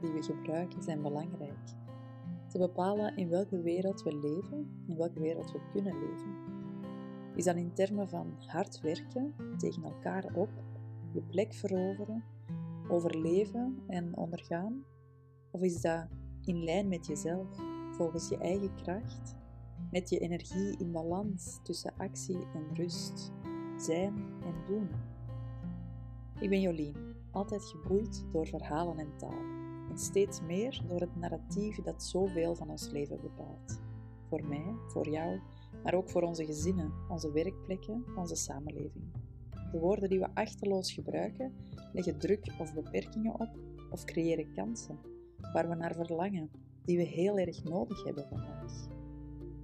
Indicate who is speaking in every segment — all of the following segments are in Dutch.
Speaker 1: die we gebruiken zijn belangrijk. Ze bepalen in welke wereld we leven, in welke wereld we kunnen leven. Is dat in termen van hard werken, tegen elkaar op, je plek veroveren, overleven en ondergaan? Of is dat in lijn met jezelf, volgens je eigen kracht, met je energie in balans tussen actie en rust, zijn en doen? Ik ben Jolien, altijd geboeid door verhalen en taal. Steeds meer door het narratief dat zoveel van ons leven bepaalt. Voor mij, voor jou, maar ook voor onze gezinnen, onze werkplekken, onze samenleving. De woorden die we achterloos gebruiken leggen druk of beperkingen op of creëren kansen waar we naar verlangen, die we heel erg nodig hebben vandaag.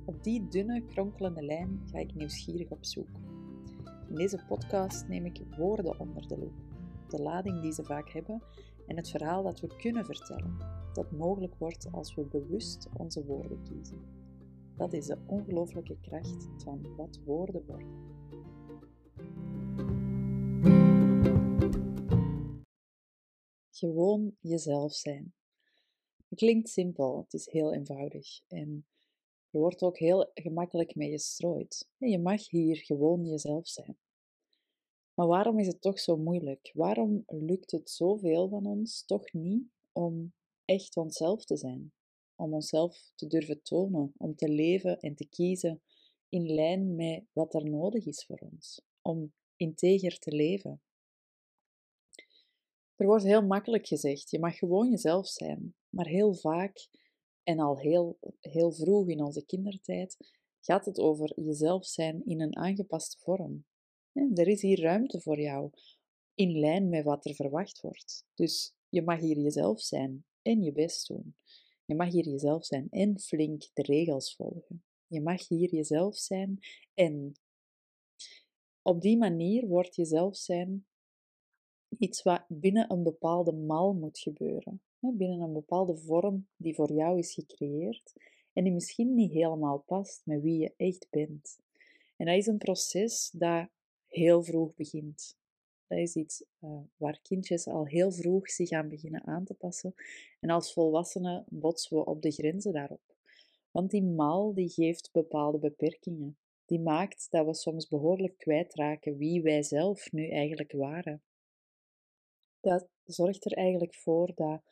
Speaker 1: Op die dunne, kronkelende lijn ga ik nieuwsgierig op zoek. In deze podcast neem ik woorden onder de loep, de lading die ze vaak hebben en het verhaal dat we kunnen vertellen, dat mogelijk wordt als we bewust onze woorden kiezen. Dat is de ongelooflijke kracht van wat woorden worden. Gewoon jezelf zijn. Het klinkt simpel, het is heel eenvoudig en er wordt ook heel gemakkelijk mee gestrooid. Je mag hier gewoon jezelf zijn. Maar waarom is het toch zo moeilijk? Waarom lukt het zoveel van ons toch niet om echt onszelf te zijn? Om onszelf te durven tonen, om te leven en te kiezen in lijn met wat er nodig is voor ons. Om integer te leven. Er wordt heel makkelijk gezegd, je mag gewoon jezelf zijn. Maar heel vaak, en al heel, heel vroeg in onze kindertijd, gaat het over jezelf zijn in een aangepaste vorm. Er is hier ruimte voor jou, in lijn met wat er verwacht wordt. Dus je mag hier jezelf zijn en je best doen. Je mag hier jezelf zijn en flink de regels volgen. Je mag hier jezelf zijn en op die manier wordt jezelf zijn iets wat binnen een bepaalde mal moet gebeuren. Binnen een bepaalde vorm die voor jou is gecreëerd en die misschien niet helemaal past met wie je echt bent. En dat is een proces dat heel vroeg begint. Dat is iets uh, waar kindjes al heel vroeg zich aan beginnen aan te passen. En als volwassenen botsen we op de grenzen daarop. Want die mal die geeft bepaalde beperkingen. Die maakt dat we soms behoorlijk kwijtraken wie wij zelf nu eigenlijk waren dat zorgt er eigenlijk voor dat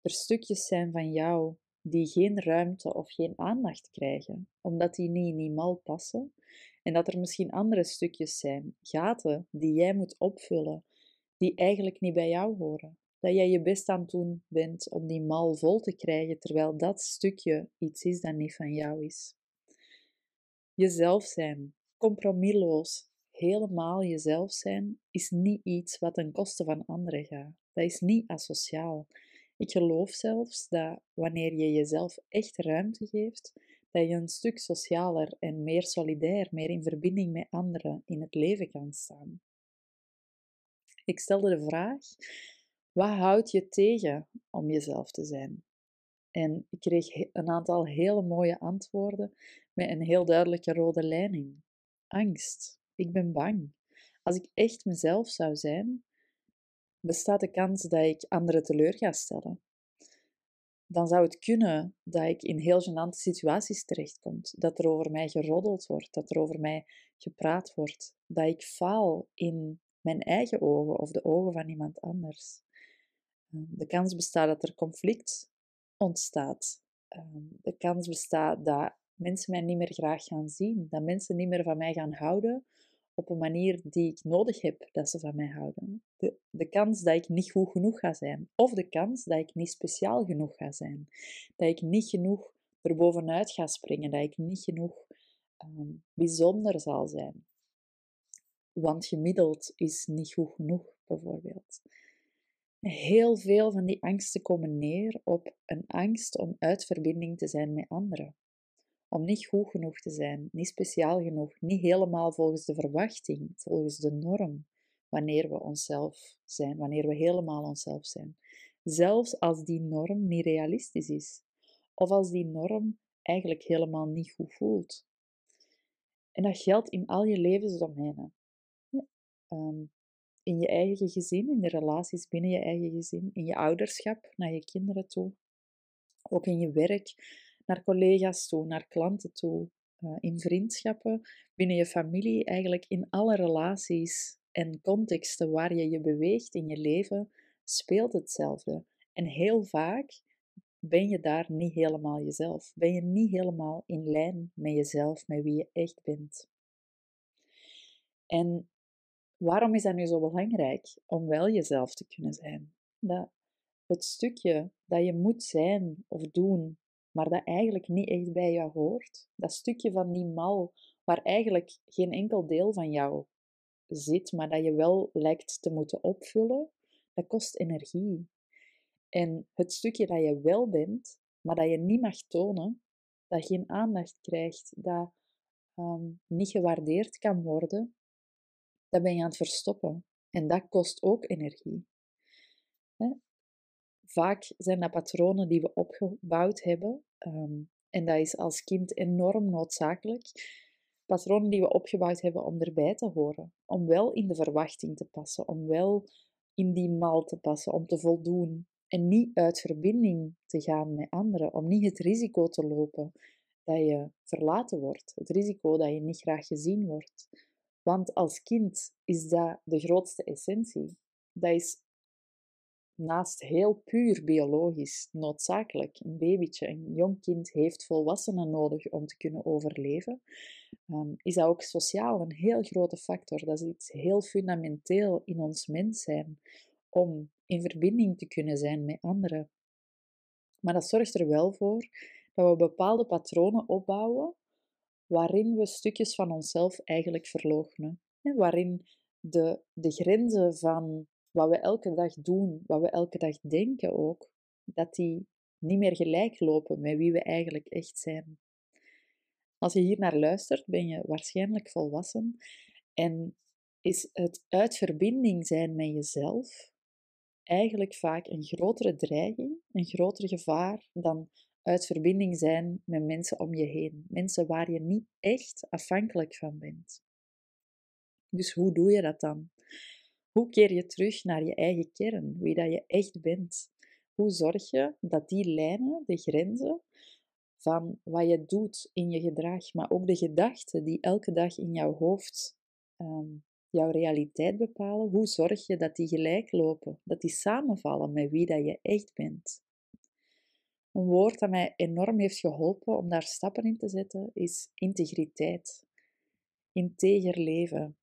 Speaker 1: er stukjes zijn van jou die geen ruimte of geen aandacht krijgen, omdat die niet in die mal passen. En dat er misschien andere stukjes zijn, gaten die jij moet opvullen, die eigenlijk niet bij jou horen. Dat jij je best aan het doen bent om die mal vol te krijgen, terwijl dat stukje iets is dat niet van jou is. Jezelf zijn, compromisloos, helemaal jezelf zijn is niet iets wat ten koste van anderen gaat. Dat is niet asociaal. Ik geloof zelfs dat wanneer je jezelf echt ruimte geeft, dat je een stuk socialer en meer solidair, meer in verbinding met anderen in het leven kan staan. Ik stelde de vraag: wat houdt je tegen om jezelf te zijn? En ik kreeg een aantal hele mooie antwoorden met een heel duidelijke rode lijn Angst. Ik ben bang. Als ik echt mezelf zou zijn, bestaat de kans dat ik anderen teleur ga stellen. Dan zou het kunnen dat ik in heel gênante situaties terechtkom. Dat er over mij geroddeld wordt, dat er over mij gepraat wordt. Dat ik faal in mijn eigen ogen of de ogen van iemand anders. Ehm, de kans bestaat dat er conflict ontstaat. Ehm, de kans bestaat dat mensen mij niet meer graag gaan zien. Dat mensen niet meer van mij gaan houden op een manier die ik nodig heb dat ze van mij houden. De, de kans dat ik niet goed genoeg ga zijn, of de kans dat ik niet speciaal genoeg ga zijn, dat ik niet genoeg erbovenuit ga springen, dat ik niet genoeg ehm, bijzonder zal zijn. Want gemiddeld is niet goed genoeg, bijvoorbeeld. Heel veel van die angsten komen neer op een angst om uit verbinding te zijn met anderen om niet goed genoeg te zijn, niet speciaal genoeg, niet helemaal volgens de verwachting, volgens de norm, wanneer we onszelf zijn, wanneer we helemaal onszelf zijn. Zelfs als die norm niet realistisch is, of als die norm eigenlijk helemaal niet goed voelt. En dat geldt in al je levensdomeinen. Um, in je eigen gezin, in de relaties binnen je eigen gezin, in je ouderschap naar je kinderen toe, ook in je werk, naar collega's toe, naar klanten toe, uh, in vriendschappen, binnen je familie, eigenlijk in alle relaties en contexten waar je je beweegt in je leven, speelt hetzelfde. En heel vaak ben je daar niet helemaal jezelf. Ben je niet helemaal in lijn met jezelf, met wie je echt bent. En waarom is dat nu zo belangrijk om wel jezelf te kunnen zijn? Dat het stukje dat je moet zijn of doen, maar dat eigenlijk niet echt bij jou hoort, dat stukje van die mal waar eigenlijk geen enkel deel van jou zit, maar dat je wel lijkt te moeten opvullen, dat kost energie. En het stukje dat je wel bent, maar dat je niet mag tonen, dat geen aandacht krijgt, dat ehm, niet gewaardeerd kan worden, dat ben je aan het verstoppen. En dat kost ook energie. Vaak zijn dat patronen die we opgebouwd hebben. Ehm, en dat is als kind enorm noodzakelijk. Patronen die we opgebouwd hebben om erbij te horen. Om wel in de verwachting te passen. Om wel in die mal te passen. Om te voldoen. En niet uit verbinding te gaan met anderen. Om niet het risico te lopen dat je verlaten wordt. Het risico dat je niet graag gezien wordt. Want als kind is dat de grootste essentie. Dat is naast heel puur biologisch noodzakelijk. Een babytje, een jong kind heeft volwassenen nodig om te kunnen overleven. Um, is dat ook sociaal een heel grote factor. Dat is iets heel fundamenteel in ons mens zijn om in verbinding te kunnen zijn met anderen. Maar dat zorgt er wel voor dat we bepaalde patronen opbouwen waarin we stukjes van onszelf eigenlijk verloochenen. Waarin de, de grenzen van wat we elke dag doen, wat we elke dag denken ook, dat die niet meer gelijk lopen met wie we eigenlijk echt zijn. Als je hier naar luistert, ben je waarschijnlijk volwassen en is het uit verbinding zijn met jezelf eigenlijk vaak een grotere dreiging, een groter gevaar dan uit verbinding zijn met mensen om je heen. Mensen waar je niet echt afhankelijk van bent. Dus hoe doe je dat dan? Hoe keer je terug naar je eigen kern, wie dat je echt bent? Hoe zorg je dat die lijnen, de grenzen van wat je doet in je gedrag, maar ook de gedachten die elke dag in jouw hoofd um, jouw realiteit bepalen, hoe zorg je dat die gelijk lopen, dat die samenvallen met wie dat je echt bent? Een woord dat mij enorm heeft geholpen om daar stappen in te zetten is integriteit. Integer leven.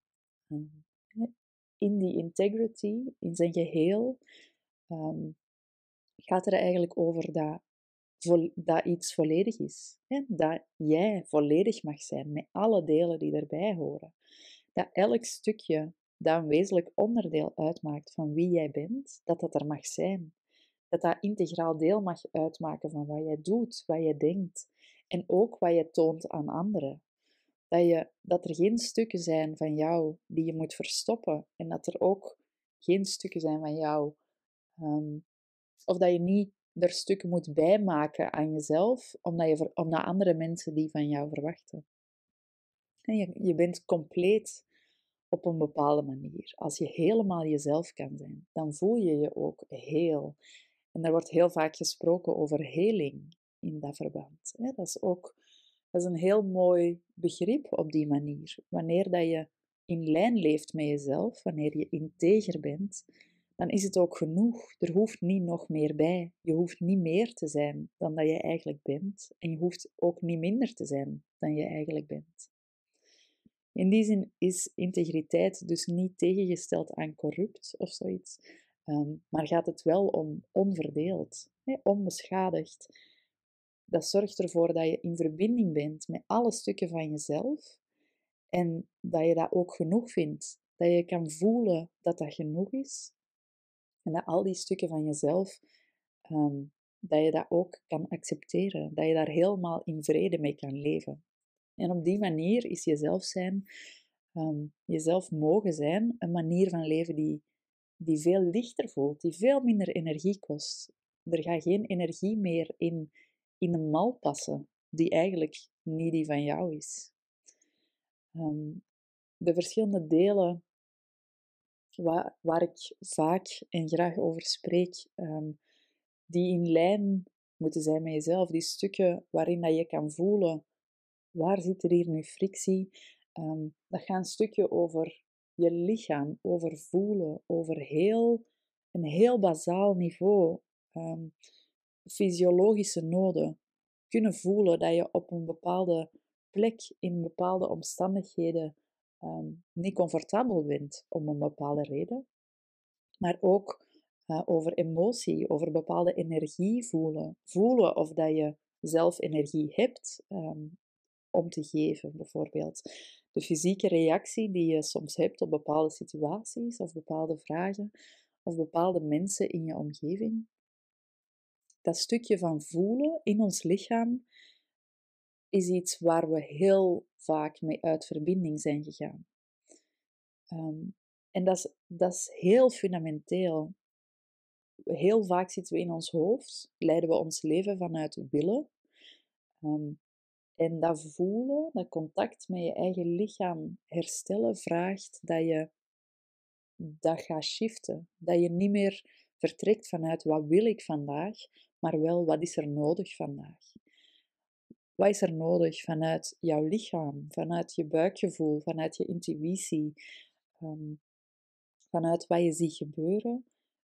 Speaker 1: In die integrity, in zijn geheel, ehm, gaat er eigenlijk over dat, dat iets volledig is. Hè? Dat jij volledig mag zijn met alle delen die erbij horen. Dat elk stukje dat een wezenlijk onderdeel uitmaakt van wie jij bent, dat dat er mag zijn dat dat integraal deel mag uitmaken van wat jij doet, wat je denkt en ook wat je toont aan anderen. Dat, je, dat er geen stukken zijn van jou die je moet verstoppen en dat er ook geen stukken zijn van jou, um, of dat je niet er stukken moet bijmaken aan jezelf, omdat, je, omdat andere mensen die van jou verwachten. En je, je bent compleet op een bepaalde manier. Als je helemaal jezelf kan zijn, dan voel je je ook heel. En er wordt heel vaak gesproken over heling in dat verband. Dat is ook dat is een heel mooi begrip op die manier. Wanneer dat je in lijn leeft met jezelf, wanneer je integer bent, dan is het ook genoeg. Er hoeft niet nog meer bij. Je hoeft niet meer te zijn dan dat je eigenlijk bent. En je hoeft ook niet minder te zijn dan je eigenlijk bent. In die zin is integriteit dus niet tegengesteld aan corrupt of zoiets. Um, maar gaat het wel om onverdeeld, onbeschadigd. Dat zorgt ervoor dat je in verbinding bent met alle stukken van jezelf en dat je dat ook genoeg vindt. Dat je kan voelen dat dat genoeg is en dat al die stukken van jezelf, um, dat je dat ook kan accepteren. Dat je daar helemaal in vrede mee kan leven. En op die manier is jezelf zijn, um, jezelf mogen zijn, een manier van leven die die veel lichter voelt, die veel minder energie kost. Er gaat geen energie meer in, in een mal passen, die eigenlijk niet die van jou is. Um, de verschillende delen waar, waar ik vaak en graag over spreek, ehm, die in lijn moeten zijn met jezelf. Die stukken waarin dat je kan voelen, waar zit er hier nu frictie? Um, dat gaat een stukje over je lichaam, over voelen, over heel, een heel bazaal niveau. Fysiologische noden. Kunnen voelen dat je op een bepaalde plek, in bepaalde omstandigheden, um, niet comfortabel bent om een bepaalde reden. Maar ook uh, over emotie, over bepaalde energie voelen. Voelen of dat je zelf energie hebt um, om te geven, bijvoorbeeld. De fysieke reactie die je soms hebt op bepaalde situaties of bepaalde vragen of bepaalde mensen in je omgeving. Dat stukje van voelen in ons lichaam is iets waar we heel vaak mee uit verbinding zijn gegaan. Um, en dat is, dat is heel fundamenteel. Heel vaak zitten we in ons hoofd, leiden we ons leven vanuit willen. Um, en dat voelen, dat contact met je eigen lichaam herstellen, vraagt dat je dat gaat shiften. Dat je niet meer vertrekt vanuit wat wil ik vandaag, maar wel wat is er nodig vandaag. Wat is er nodig vanuit jouw lichaam, vanuit je buikgevoel, vanuit je intuïtie, ehm, vanuit wat je ziet gebeuren,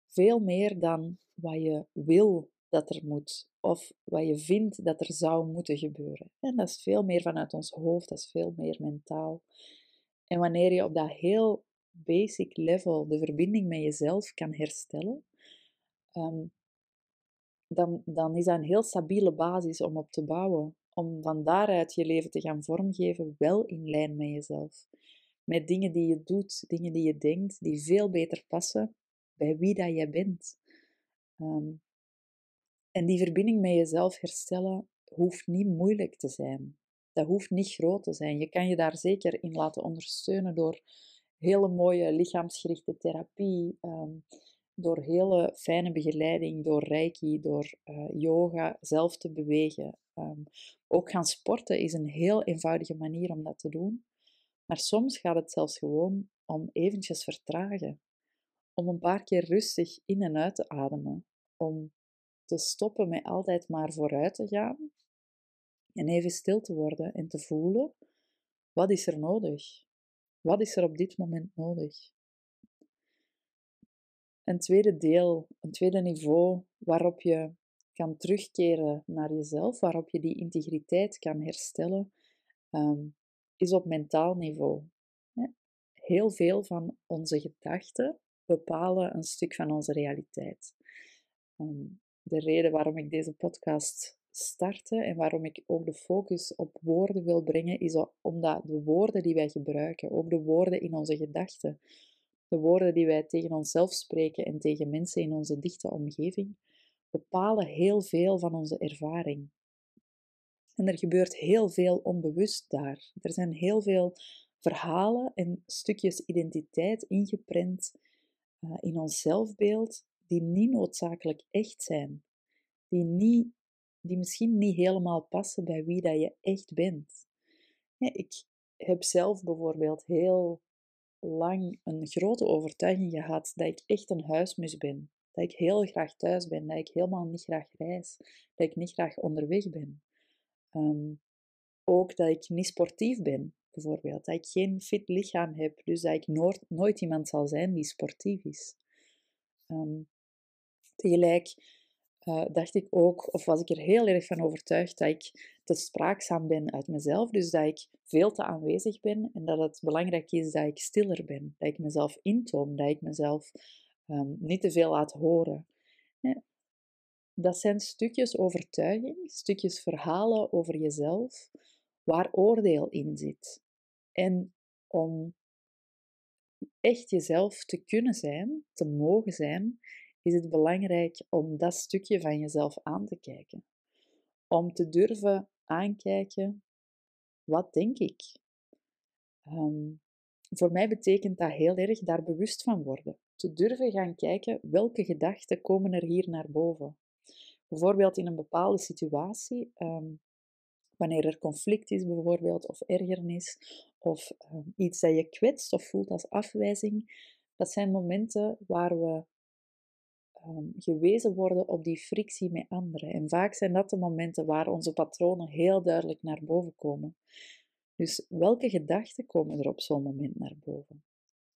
Speaker 1: veel meer dan wat je wil dat er moet of wat je vindt dat er zou moeten gebeuren. En dat is veel meer vanuit ons hoofd, dat is veel meer mentaal. En wanneer je op dat heel basic level de verbinding met jezelf kan herstellen, um, dan, dan is dat een heel stabiele basis om op te bouwen. Om van daaruit je leven te gaan vormgeven, wel in lijn met jezelf. Met dingen die je doet, dingen die je denkt, die veel beter passen bij wie dat jij bent. Um, en die verbinding met jezelf herstellen hoeft niet moeilijk te zijn. Dat hoeft niet groot te zijn. Je kan je daar zeker in laten ondersteunen door hele mooie lichaamsgerichte therapie, ehm, door hele fijne begeleiding, door reiki, door uh, yoga, zelf te bewegen. Um, ook gaan sporten is een heel eenvoudige manier om dat te doen. Maar soms gaat het zelfs gewoon om eventjes vertragen. Om een paar keer rustig in en uit te ademen. Om te stoppen met altijd maar vooruit te gaan. En even stil te worden en te voelen, wat is er nodig? Wat is er op dit moment nodig? Een tweede deel, een tweede niveau waarop je kan terugkeren naar jezelf, waarop je die integriteit kan herstellen, um, is op mentaal niveau. Heel veel van onze gedachten bepalen een stuk van onze realiteit. Um, de reden waarom ik deze podcast startte en waarom ik ook de focus op woorden wil brengen, is omdat de woorden die wij gebruiken, ook de woorden in onze gedachten, de woorden die wij tegen onszelf spreken en tegen mensen in onze dichte omgeving, bepalen heel veel van onze ervaring. En er gebeurt heel veel onbewust daar. Er zijn heel veel verhalen en stukjes identiteit ingeprent uh, in ons zelfbeeld die niet noodzakelijk echt zijn, die, niet, die misschien niet helemaal passen bij wie dat je echt bent. ik heb zelf bijvoorbeeld heel lang een grote overtuiging gehad dat ik echt een huismus ben. Dat ik heel graag thuis ben, dat ik helemaal niet graag reis, dat ik niet graag onderweg ben. Ehm, ook dat ik niet sportief ben, bijvoorbeeld. Dat ik geen fit lichaam heb, dus dat ik nooit, nooit iemand zal zijn die sportief is. Um, Tegelijk uh, dacht ik ook, of was ik er heel erg van overtuigd, dat ik te spraakzaam ben uit mezelf. Dus dat ik veel te aanwezig ben en dat het belangrijk is dat ik stiller ben. Dat ik mezelf intoom, dat ik mezelf um, niet te veel laat horen. Dat zijn stukjes overtuiging, stukjes verhalen over jezelf, waar oordeel in zit. En om echt jezelf te kunnen zijn, te mogen zijn, is het belangrijk om dat stukje van jezelf aan te kijken. Om te durven aankijken, wat denk ik? Um, voor mij betekent dat heel erg daar bewust van worden. Te durven gaan kijken welke gedachten komen er hier naar boven. Bijvoorbeeld in een bepaalde situatie, um, wanneer er conflict is bijvoorbeeld, of ergernis, of um, iets dat je kwetst of voelt als afwijzing, Dat zijn momenten waar we um, gewezen worden op die frictie met anderen. En vaak zijn dat de momenten waar onze patronen heel duidelijk naar boven komen. Dus welke gedachten komen er op zo'n moment naar boven?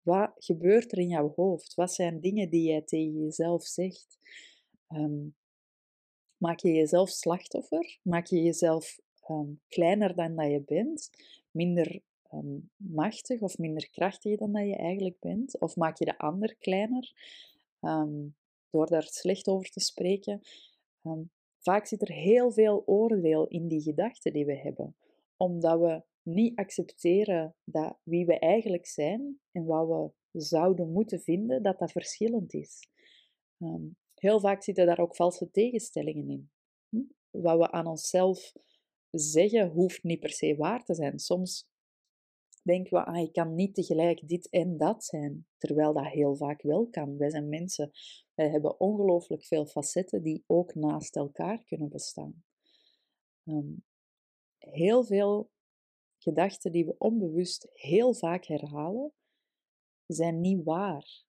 Speaker 1: Wat gebeurt er in jouw hoofd? Wat zijn dingen die jij tegen jezelf zegt? Ehm, maak je jezelf slachtoffer? Maak je jezelf ehm, kleiner dan dat je bent? Minder machtig of minder krachtig dan dat je eigenlijk bent? Of maak je de ander kleiner? Door daar slecht over te spreken. Ehm, vaak zit er heel veel oordeel in die gedachten die we hebben, omdat we niet accepteren dat wie we eigenlijk zijn en wat we zouden moeten vinden, dat dat verschillend is. Ehm, heel vaak zitten daar ook valse tegenstellingen in. Hm? Wat we aan onszelf zeggen, hoeft niet per se waar te zijn. Soms denken we, ah, ik kan niet tegelijk dit en dat zijn, terwijl dat heel vaak wel kan. Wij zijn mensen, wij hebben ongelooflijk veel facetten die ook naast elkaar kunnen bestaan. Ehm, heel veel gedachten die we onbewust heel vaak herhalen, zijn niet waar.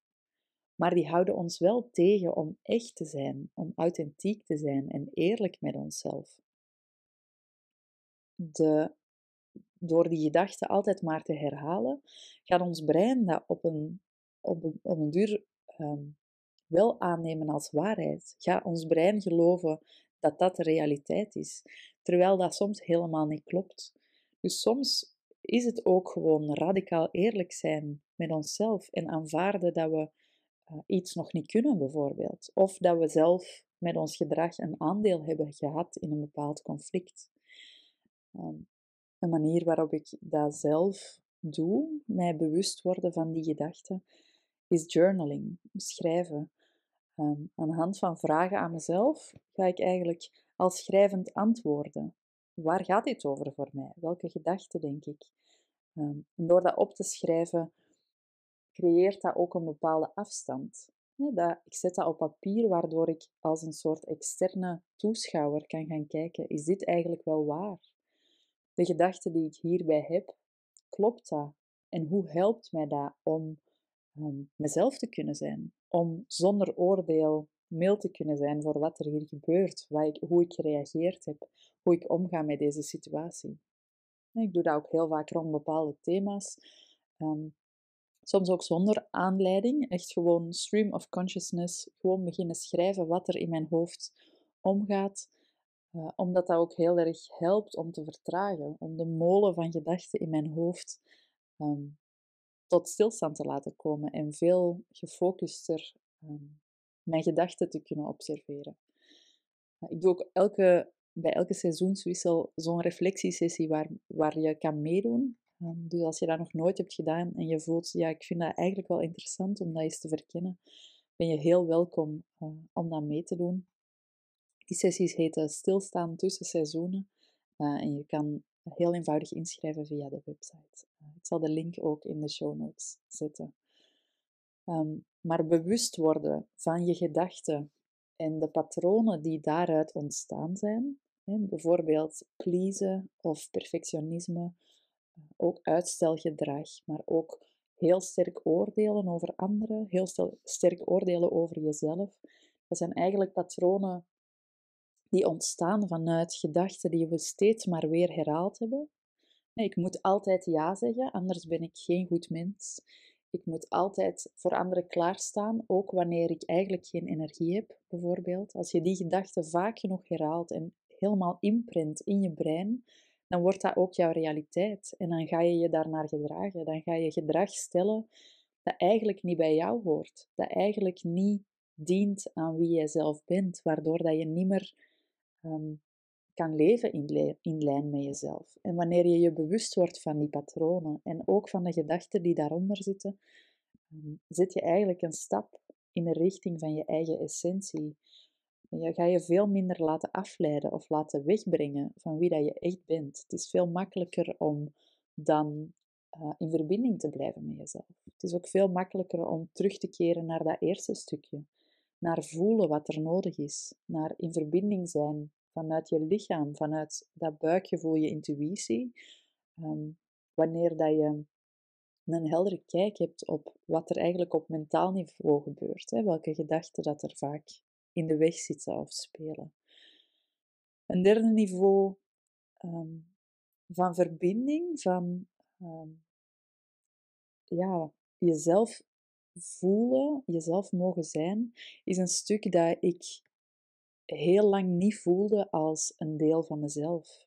Speaker 1: Maar die houden ons wel tegen om echt te zijn, om authentiek te zijn en eerlijk met onszelf. De door die gedachten altijd maar te herhalen, gaat ons brein dat op een, op een, op een duur ehm, wel aannemen als waarheid. Gaat ons brein geloven dat dat de realiteit is, terwijl dat soms helemaal niet klopt. Dus soms is het ook gewoon radicaal eerlijk zijn met onszelf en aanvaarden dat we uh, iets nog niet kunnen, bijvoorbeeld. Of dat we zelf met ons gedrag een aandeel hebben gehad in een bepaald conflict. Um, een manier waarop ik dat zelf doe, mij bewust worden van die gedachten, is journaling, schrijven. Um, aan de hand van vragen aan mezelf ga ik eigenlijk al schrijvend antwoorden. Waar gaat dit over voor mij? Welke gedachten denk ik? En door dat op te schrijven, creëert dat ook een bepaalde afstand. dat, ik zet dat op papier, waardoor ik als een soort externe toeschouwer kan gaan kijken: is dit eigenlijk wel waar? De gedachte die ik hierbij heb, klopt dat? En hoe helpt mij dat om um, mezelf te kunnen zijn? Om zonder oordeel mild te kunnen zijn voor wat er hier gebeurt, ik, hoe ik gereageerd heb, hoe ik omga met deze situatie. Ik doe dat ook heel vaak rond bepaalde thema's. Ehm, soms ook zonder aanleiding, echt gewoon stream of consciousness, gewoon beginnen schrijven wat er in mijn hoofd omgaat. Uh, omdat dat ook heel erg helpt om te vertragen, om de molen van gedachten in mijn hoofd um, tot stilstand te laten komen en veel gefocuster um, mijn gedachten te kunnen observeren. Uh, ik doe ook elke, bij elke seizoenswissel zo'n reflectiesessie waar, waar je kan meedoen. Um, dus als je dat nog nooit hebt gedaan en je voelt, ja, ik vind dat eigenlijk wel interessant om dat eens te verkennen, ben je heel welkom uh, om dat mee te doen. Die sessies heten Stilstaan tussen seizoenen. Uh, en je kan heel eenvoudig inschrijven via de website. Uh, ik zal de link ook in de show notes zetten. Um, maar bewust worden van je gedachten en de patronen die daaruit ontstaan zijn, hè, bijvoorbeeld pleasen of perfectionisme, uh, ook uitstelgedrag, maar ook heel sterk oordelen over anderen, heel sterk oordelen over jezelf. Dat zijn eigenlijk patronen die ontstaan vanuit gedachten die we steeds maar weer herhaald hebben. Ik moet altijd ja zeggen, anders ben ik geen goed mens. Ik moet altijd voor anderen klaarstaan, ook wanneer ik eigenlijk geen energie heb, bijvoorbeeld. Als je die gedachten vaak genoeg herhaalt en helemaal imprint in je brein, dan wordt dat ook jouw realiteit. En dan ga je je daarnaar gedragen. Dan ga je gedrag stellen dat eigenlijk niet bij jou hoort. Dat eigenlijk niet dient aan wie jij zelf bent, waardoor dat je niet meer um, kan leven in, lijn met jezelf. En wanneer je je bewust wordt van die patronen en ook van de gedachten die daaronder zitten, um, zet je eigenlijk een stap in de richting van je eigen essentie. Je ga je veel minder laten afleiden of laten wegbrengen van wie dat je echt bent. Het is veel makkelijker om dan uh, in verbinding te blijven met jezelf. Het is ook veel makkelijker om terug te keren naar dat eerste stukje naar voelen wat er nodig is, naar in verbinding zijn vanuit je lichaam, vanuit dat buikgevoel, je intuïtie. Um, wanneer dat je een heldere kijk hebt op wat er eigenlijk op mentaal niveau gebeurt. Hè? Welke gedachten dat er vaak in de weg zitten of spelen. Een derde niveau ehm, van verbinding, van ehm, ja, jezelf voelen, jezelf mogen zijn, is een stuk dat ik heel lang niet voelde als een deel van mezelf.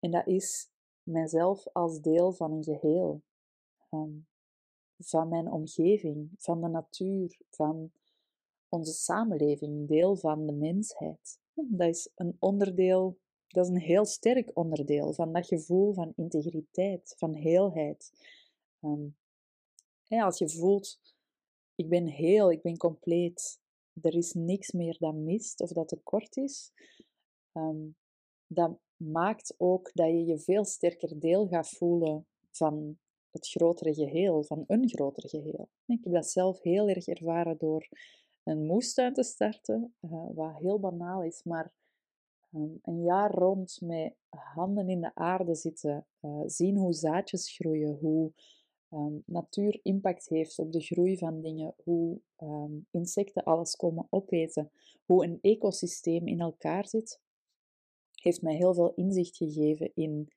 Speaker 1: En dat is mijzelf als deel van een geheel. Ehm, van mijn omgeving, van de natuur, van onze samenleving, deel van de mensheid. Dat is een onderdeel, dat is een heel sterk onderdeel van dat gevoel van integriteit, van heelheid. Um, als je voelt, ik ben heel, ik ben compleet, er is niks meer dat mist of dat tekort is, um, dat maakt ook dat je je veel sterker deel gaat voelen van het grotere geheel, van een groter geheel. Ik heb dat zelf heel erg ervaren door een moestuin te starten, uh, wat heel banaal is, maar um, een jaar rond met handen in de aarde zitten, uh, zien hoe zaadjes groeien, hoe um, natuur impact heeft op de groei van dingen, hoe um, insecten alles komen opeten, hoe een ecosysteem in elkaar zit, heeft mij heel veel inzicht gegeven in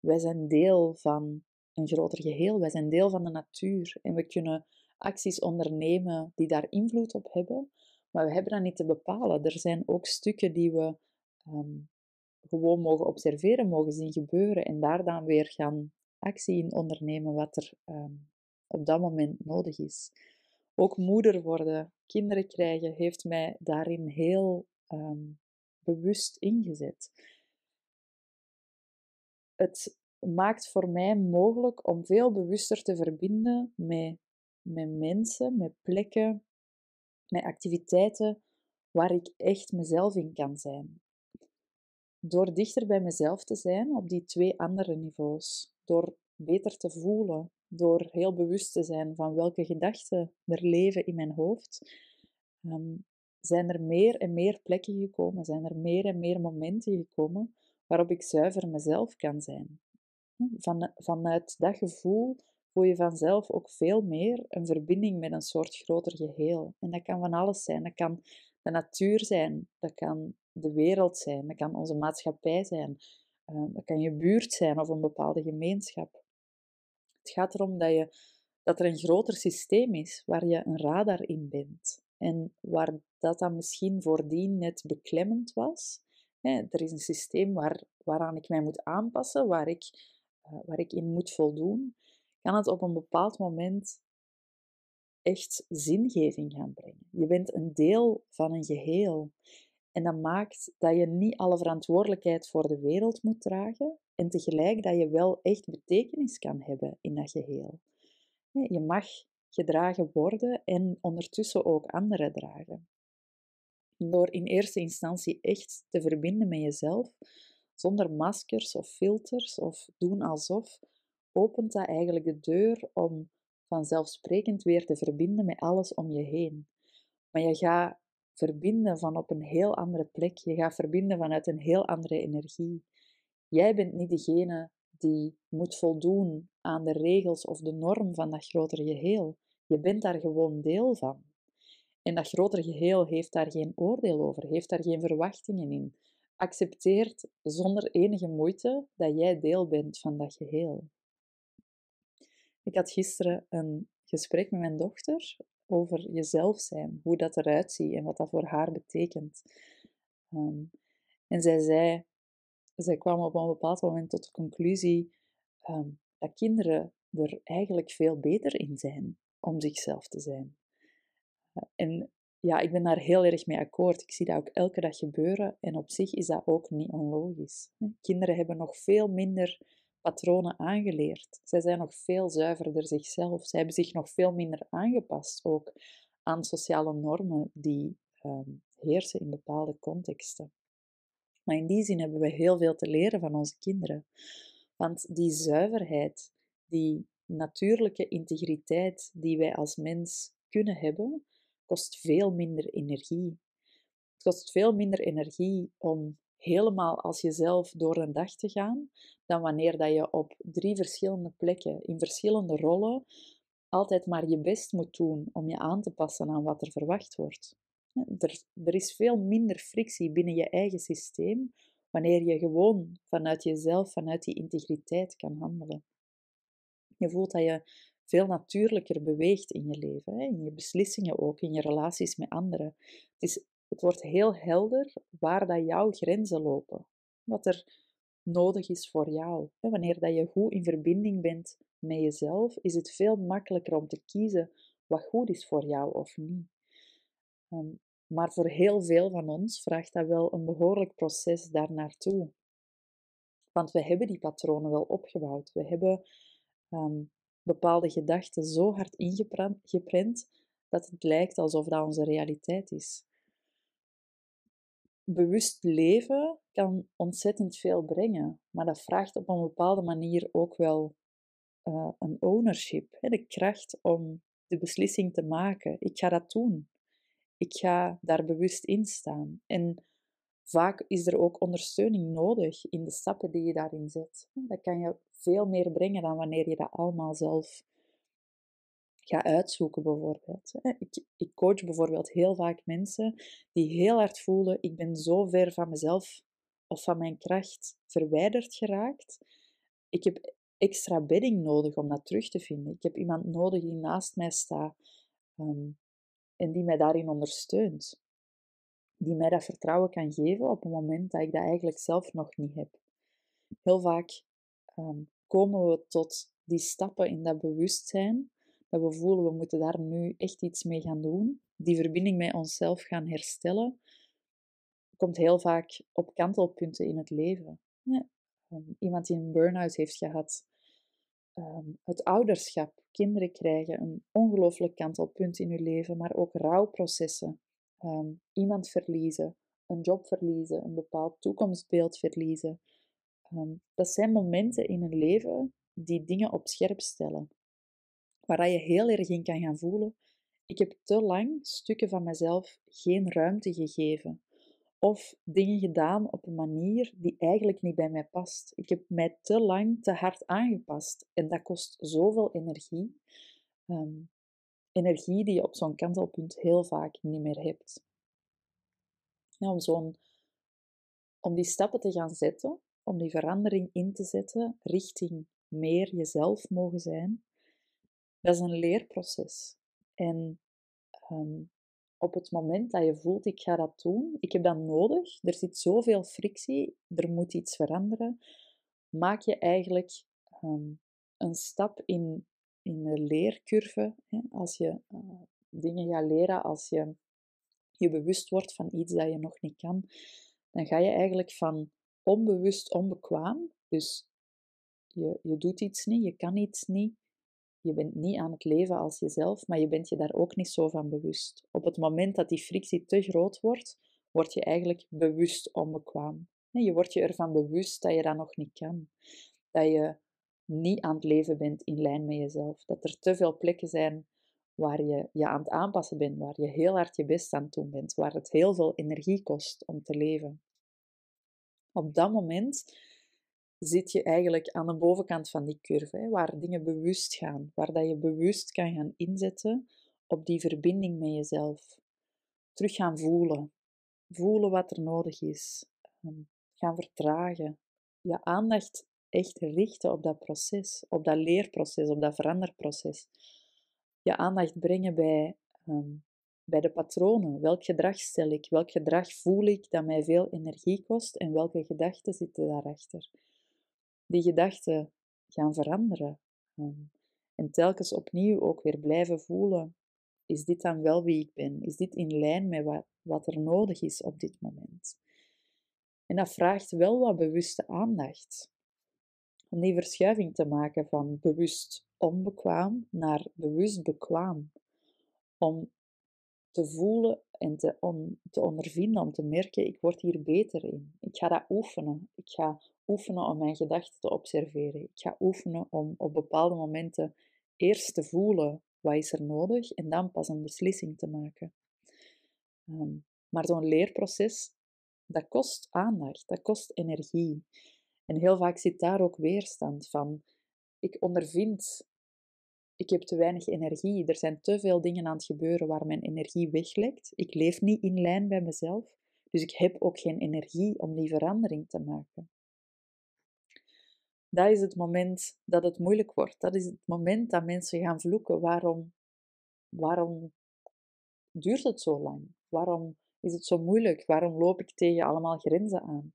Speaker 1: wij zijn deel van een groter geheel, wij zijn deel van de natuur en we kunnen acties ondernemen die daar invloed op hebben, maar we hebben dat niet te bepalen. Er zijn ook stukken die we um, gewoon mogen observeren, mogen zien gebeuren en daar dan weer gaan actie in ondernemen wat er um, op dat moment nodig is. Ook moeder worden, kinderen krijgen, heeft mij daarin heel um, bewust ingezet. Het maakt voor mij mogelijk om veel bewuster te verbinden met, met mensen, met plekken, met activiteiten waar ik echt mezelf in kan zijn. Door dichter bij mezelf te zijn op die twee andere niveaus, door beter te voelen, door heel bewust te zijn van welke gedachten er leven in mijn hoofd, ehm, zijn er meer en meer plekken gekomen, zijn er meer en meer momenten gekomen waarop ik zuiver mezelf kan zijn. Van, vanuit dat gevoel voel je vanzelf ook veel meer een verbinding met een soort groter geheel. En dat kan van alles zijn. Dat kan de natuur zijn, dat kan de wereld zijn, dat kan onze maatschappij zijn, dat kan je buurt zijn of een bepaalde gemeenschap. Het gaat erom dat, je, dat er een groter systeem is waar je een radar in bent. En waar dat dan misschien voordien net beklemmend was. er is een systeem waar, waaraan ik mij moet aanpassen, waar ik, uh, waar ik in moet voldoen. Kan het op een bepaald moment echt zingeving gaan brengen. Je bent een deel van een geheel. En dat maakt dat je niet alle verantwoordelijkheid voor de wereld moet dragen en tegelijk dat je wel echt betekenis kan hebben in dat geheel. Je mag gedragen worden en ondertussen ook anderen dragen. Door in eerste instantie echt te verbinden met jezelf, zonder maskers of filters of doen alsof, opent dat eigenlijk de deur om vanzelfsprekend weer te verbinden met alles om je heen. Maar je gaat verbinden van op een heel andere plek. Je gaat verbinden vanuit een heel andere energie. Jij bent niet degene die moet voldoen aan de regels of de norm van dat grotere geheel. Je bent daar gewoon deel van. En dat grotere geheel heeft daar geen oordeel over, heeft daar geen verwachtingen in. Accepteert zonder enige moeite dat jij deel bent van dat geheel. Ik had gisteren een gesprek met mijn dochter over jezelf zijn, hoe dat eruit ziet en wat dat voor haar betekent. Um, en zij zei, zij kwam op een bepaald moment tot de conclusie um, dat kinderen er eigenlijk veel beter in zijn om zichzelf te zijn. Uh, en ja, ik ben daar heel erg mee akkoord. Ik zie dat ook elke dag gebeuren en op zich is dat ook niet onlogisch. Kinderen hebben nog veel minder patronen aangeleerd. Zij zijn nog veel zuiverder zichzelf. Zij hebben zich nog veel minder aangepast ook aan sociale normen die um, heersen in bepaalde contexten. Maar in die zin hebben we heel veel te leren van onze kinderen. Want die zuiverheid, die natuurlijke integriteit die wij als mens kunnen hebben, kost veel minder energie. Het kost veel minder energie om helemaal als jezelf door een dag te gaan, dan wanneer dat je op drie verschillende plekken, in verschillende rollen, altijd maar je best moet doen om je aan te passen aan wat er verwacht wordt. Er, er is veel minder frictie binnen je eigen systeem wanneer je gewoon vanuit jezelf, vanuit die integriteit kan handelen. Je voelt dat je veel natuurlijker beweegt in je leven, in je beslissingen ook, in je relaties met anderen. Het, is, het wordt heel helder waar dat jouw grenzen lopen, wat er nodig is voor jou. Wanneer dat je goed in verbinding bent met jezelf, is het veel makkelijker om te kiezen wat goed is voor jou of niet. Ehm, maar voor heel veel van ons vraagt dat wel een behoorlijk proces daar naartoe. Want we hebben die patronen wel opgebouwd. We hebben um, bepaalde gedachten zo hard ingeprent dat het lijkt alsof dat onze realiteit is. Bewust leven kan ontzettend veel brengen, maar dat vraagt op een bepaalde manier ook wel uh, een ownership, hè, de kracht om de beslissing te maken. Ik ga dat doen. Ik ga daar bewust in staan. En vaak is er ook ondersteuning nodig in de stappen die je daarin zet. Dat kan je veel meer brengen dan wanneer je dat allemaal zelf gaat uitzoeken, bijvoorbeeld. Ik, ik coach bijvoorbeeld heel vaak mensen die heel hard voelen: ik ben zo ver van mezelf of van mijn kracht verwijderd geraakt. Ik heb extra bedding nodig om dat terug te vinden. Ik heb iemand nodig die naast mij staat ehm, en die mij daarin ondersteunt. Die mij dat vertrouwen kan geven op het moment dat ik dat eigenlijk zelf nog niet heb. Heel vaak um, komen we tot die stappen in dat bewustzijn, dat we voelen we moeten daar nu echt iets mee gaan doen, die verbinding met onszelf gaan herstellen, komt heel vaak op kantelpunten in het leven. Ja. Ehm, iemand die een burn-out heeft gehad, ehm, het ouderschap, kinderen krijgen, een ongelooflijk kantelpunt in hun leven, maar ook rouwprocessen, um, iemand verliezen, een job verliezen, een bepaald toekomstbeeld verliezen, dat zijn momenten in een leven die dingen op scherp stellen. Waar je heel erg in kan gaan voelen. Ik heb te lang stukken van mezelf geen ruimte gegeven. Of dingen gedaan op een manier die eigenlijk niet bij mij past. Ik heb mij te lang te hard aangepast. En dat kost zoveel energie. Ehm, energie die je op zo'n kantelpunt heel vaak niet meer hebt. om, zo'n, om die stappen te gaan zetten, om die verandering in te zetten richting meer jezelf mogen zijn, dat is een leerproces. En um, op het moment dat je voelt, ik ga dat doen, ik heb dat nodig, er zit zoveel frictie, er moet iets veranderen, maak je eigenlijk um, een stap in, in de leercurve. Hè? Als je uh, dingen gaat leren, als je je bewust wordt van iets dat je nog niet kan, dan ga je eigenlijk van onbewust onbekwaam. Dus je, je doet iets niet, je kan iets niet. Je bent niet aan het leven als jezelf, maar je bent je daar ook niet zo van bewust. Op het moment dat die frictie te groot wordt, word je eigenlijk bewust onbekwaam. Je wordt je ervan bewust dat je dat nog niet kan. Dat je niet aan het leven bent in lijn met jezelf. Dat er te veel plekken zijn waar je je aan het aanpassen bent, waar je heel hard je best aan het doen bent, waar het heel veel energie kost om te leven. Op dat moment zit je eigenlijk aan de bovenkant van die curve, hè, waar dingen bewust gaan, waar dat je bewust kan gaan inzetten op die verbinding met jezelf. Terug gaan voelen, voelen wat er nodig is, ehm, gaan vertragen, je aandacht echt richten op dat proces, op dat leerproces, op dat veranderproces. Je aandacht brengen bij um, bij de patronen. Welk gedrag stel ik? Welk gedrag voel ik dat mij veel energie kost en welke gedachten zitten daarachter? Die gedachten gaan veranderen. Ehm, en telkens opnieuw ook weer blijven voelen: is dit dan wel wie ik ben? Is dit in lijn met wat, wat er nodig is op dit moment? En dat vraagt wel wat bewuste aandacht. Om die verschuiving te maken van bewust onbekwaam naar bewust bekwaam. Om te voelen en te, om, te ondervinden, om te merken, ik word hier beter in. Ik ga dat oefenen. Ik ga oefenen om mijn gedachten te observeren. Ik ga oefenen om op bepaalde momenten eerst te voelen wat is er nodig en dan pas een beslissing te maken. Um, maar zo'n leerproces, dat kost aandacht, dat kost energie. En heel vaak zit daar ook weerstand van. Ik ondervind, ik heb te weinig energie. Er zijn te veel dingen aan het gebeuren waar mijn energie weglekt. Ik leef niet in lijn bij mezelf. Dus ik heb ook geen energie om die verandering te maken. Dat is het moment dat het moeilijk wordt. Dat is het moment dat mensen gaan vloeken. Waarom, waarom duurt het zo lang? Waarom is het zo moeilijk? Waarom loop ik tegen allemaal grenzen aan?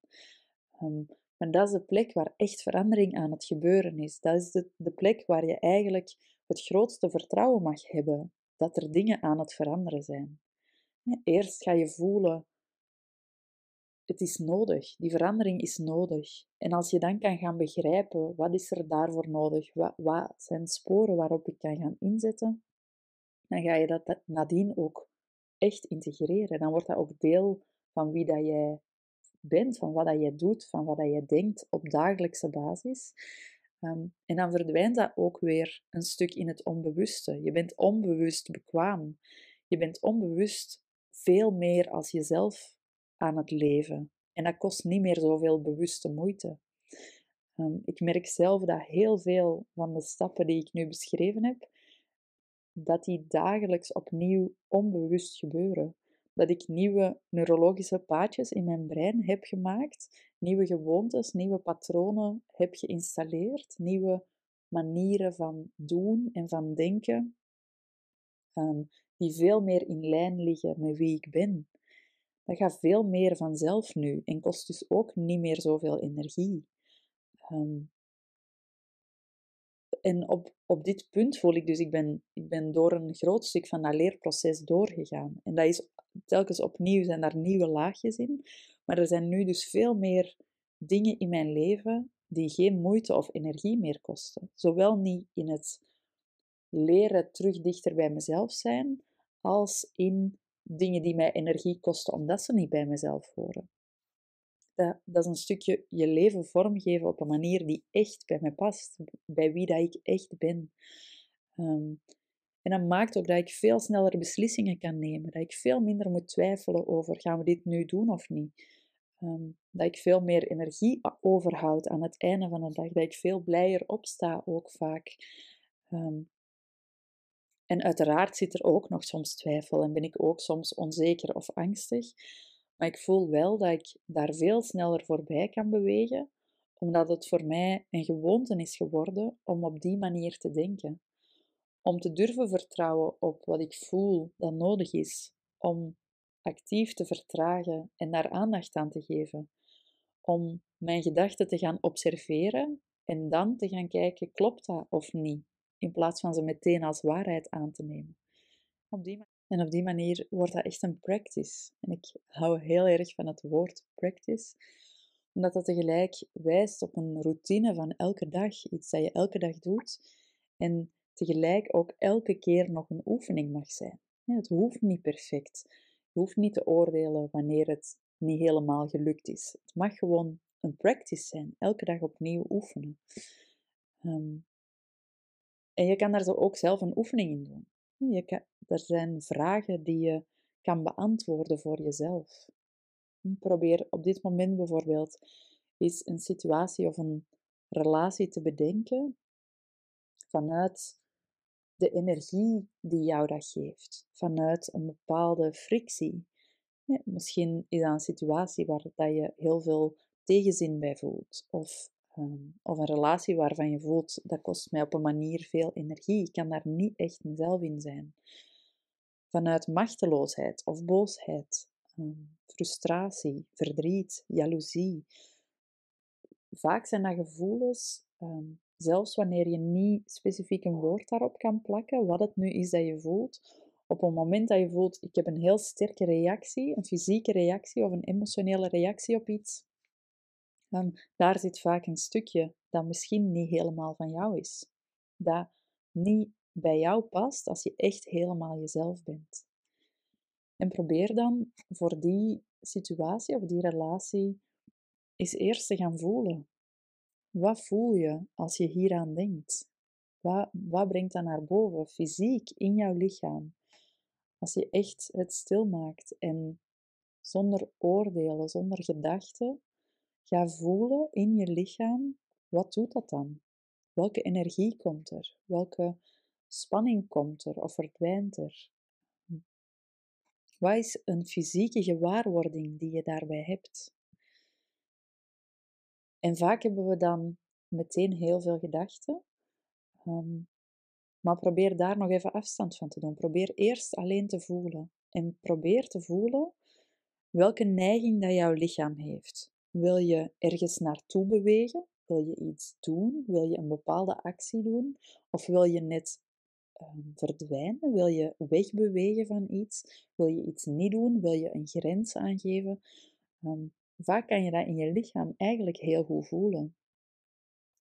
Speaker 1: Um, en dat is de plek waar echt verandering aan het gebeuren is. Dat is de, de plek waar je eigenlijk het grootste vertrouwen mag hebben dat er dingen aan het veranderen zijn. Eerst ga je voelen, het is nodig, die verandering is nodig. En als je dan kan gaan begrijpen, wat is er daarvoor nodig, wat, wat zijn sporen waarop ik kan gaan inzetten, dan ga je dat nadien ook echt integreren. Dan wordt dat ook deel van wie dat jij bent, van wat dat jij doet, van wat dat jij denkt op dagelijkse basis. Ehm, en dan verdwijnt dat ook weer een stuk in het onbewuste. Je bent onbewust bekwaam. Je bent onbewust veel meer als jezelf aan het leven. En dat kost niet meer zoveel bewuste moeite. Um, ik merk zelf dat heel veel van de stappen die ik nu beschreven heb, dat die dagelijks opnieuw onbewust gebeuren. Dat ik nieuwe neurologische paadjes in mijn brein heb gemaakt, nieuwe gewoontes, nieuwe patronen heb geïnstalleerd, nieuwe manieren van doen en van denken, um, die veel meer in lijn liggen met wie ik ben. Dat gaat veel meer vanzelf nu en kost dus ook niet meer zoveel energie. Um, en op, op dit punt voel ik dus, ik ben, ik ben door een groot stuk van dat leerproces doorgegaan. En dat is telkens opnieuw, zijn daar nieuwe laagjes in. Maar er zijn nu dus veel meer dingen in mijn leven die geen moeite of energie meer kosten. Zowel niet in het leren terug dichter bij mezelf zijn, als in dingen die mij energie kosten omdat ze niet bij mezelf horen. Dat, dat, is een stukje je leven vormgeven op een manier die echt bij mij past, bij wie dat ik echt ben. Ehm, en dat maakt ook dat ik veel sneller beslissingen kan nemen, dat ik veel minder moet twijfelen over gaan we dit nu doen of niet. Ehm, dat ik veel meer energie overhoud aan het einde van de dag, dat ik veel blijer opsta ook vaak. Ehm, en uiteraard zit er ook nog soms twijfel en ben ik ook soms onzeker of angstig. Maar ik voel wel dat ik daar veel sneller voorbij kan bewegen, omdat het voor mij een gewoonte is geworden om op die manier te denken. Om te durven vertrouwen op wat ik voel dat nodig is, om actief te vertragen en daar aandacht aan te geven. Om mijn gedachten te gaan observeren en dan te gaan kijken, klopt dat of niet? In plaats van ze meteen als waarheid aan te nemen. Op die en op die manier wordt dat echt een practice. En ik hou heel erg van het woord practice, omdat dat tegelijk wijst op een routine van elke dag, iets dat je elke dag doet, en tegelijk ook elke keer nog een oefening mag zijn. Het hoeft niet perfect. Je hoeft niet te oordelen wanneer het niet helemaal gelukt is. Het mag gewoon een practice zijn, elke dag opnieuw oefenen. Ehm, en je kan daar zo ook zelf een oefening in doen. Je kan, er zijn vragen die je kan beantwoorden voor jezelf. Probeer op dit moment bijvoorbeeld eens een situatie of een relatie te bedenken vanuit de energie die jou dat geeft, vanuit een bepaalde frictie. misschien is dat een situatie waar dat je heel veel tegenzin bij voelt, of Ehm, of een relatie waarvan je voelt, dat kost mij op een manier veel energie. Ik kan daar niet echt mezelf in zijn. Vanuit machteloosheid of boosheid, ehm, frustratie, verdriet, jaloezie. Vaak zijn dat gevoelens, ehm, zelfs wanneer je niet specifiek een woord daarop kan plakken, wat het nu is dat je voelt. Op het moment dat je voelt, ik heb een heel sterke reactie, een fysieke reactie of een emotionele reactie op iets, dan daar zit vaak een stukje dat misschien niet helemaal van jou is. Dat niet bij jou past als je echt helemaal jezelf bent. En probeer dan voor die situatie of die relatie eens eerst te gaan voelen. Wat voel je als je hieraan denkt? Wat, wat brengt dat naar boven, fysiek, in jouw lichaam? Als je echt het stilmaakt en zonder oordelen, zonder gedachten, ga voelen in je lichaam, wat doet dat dan? Welke energie komt er? Welke spanning komt er of verdwijnt er? Wat is een fysieke gewaarwording die je daarbij hebt? En vaak hebben we dan meteen heel veel gedachten. Ehm, maar probeer daar nog even afstand van te doen. Probeer eerst alleen te voelen. En probeer te voelen welke neiging dat jouw lichaam heeft. Wil je ergens naartoe bewegen? Wil je iets doen? Wil je een bepaalde actie doen? Of wil je net um, verdwijnen? Wil je wegbewegen van iets? Wil je iets niet doen? Wil je een grens aangeven? Ehm, vaak kan je dat in je lichaam eigenlijk heel goed voelen.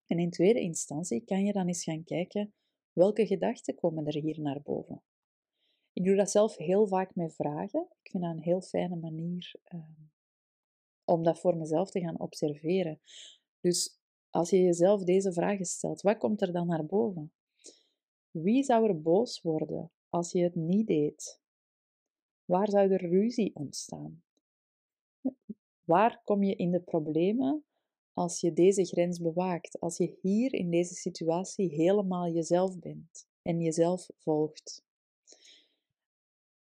Speaker 1: En in tweede instantie kan je dan eens gaan kijken welke gedachten komen er hier naar boven. Ik doe dat zelf heel vaak met vragen. Ik vind dat een heel fijne manier ehm, om dat voor mezelf te gaan observeren. Dus als je jezelf deze vragen stelt, wat komt er dan naar boven? Wie zou er boos worden als je het niet deed? Waar zou er ruzie ontstaan? Waar kom je in de problemen als je deze grens bewaakt? Als je hier in deze situatie helemaal jezelf bent en jezelf volgt?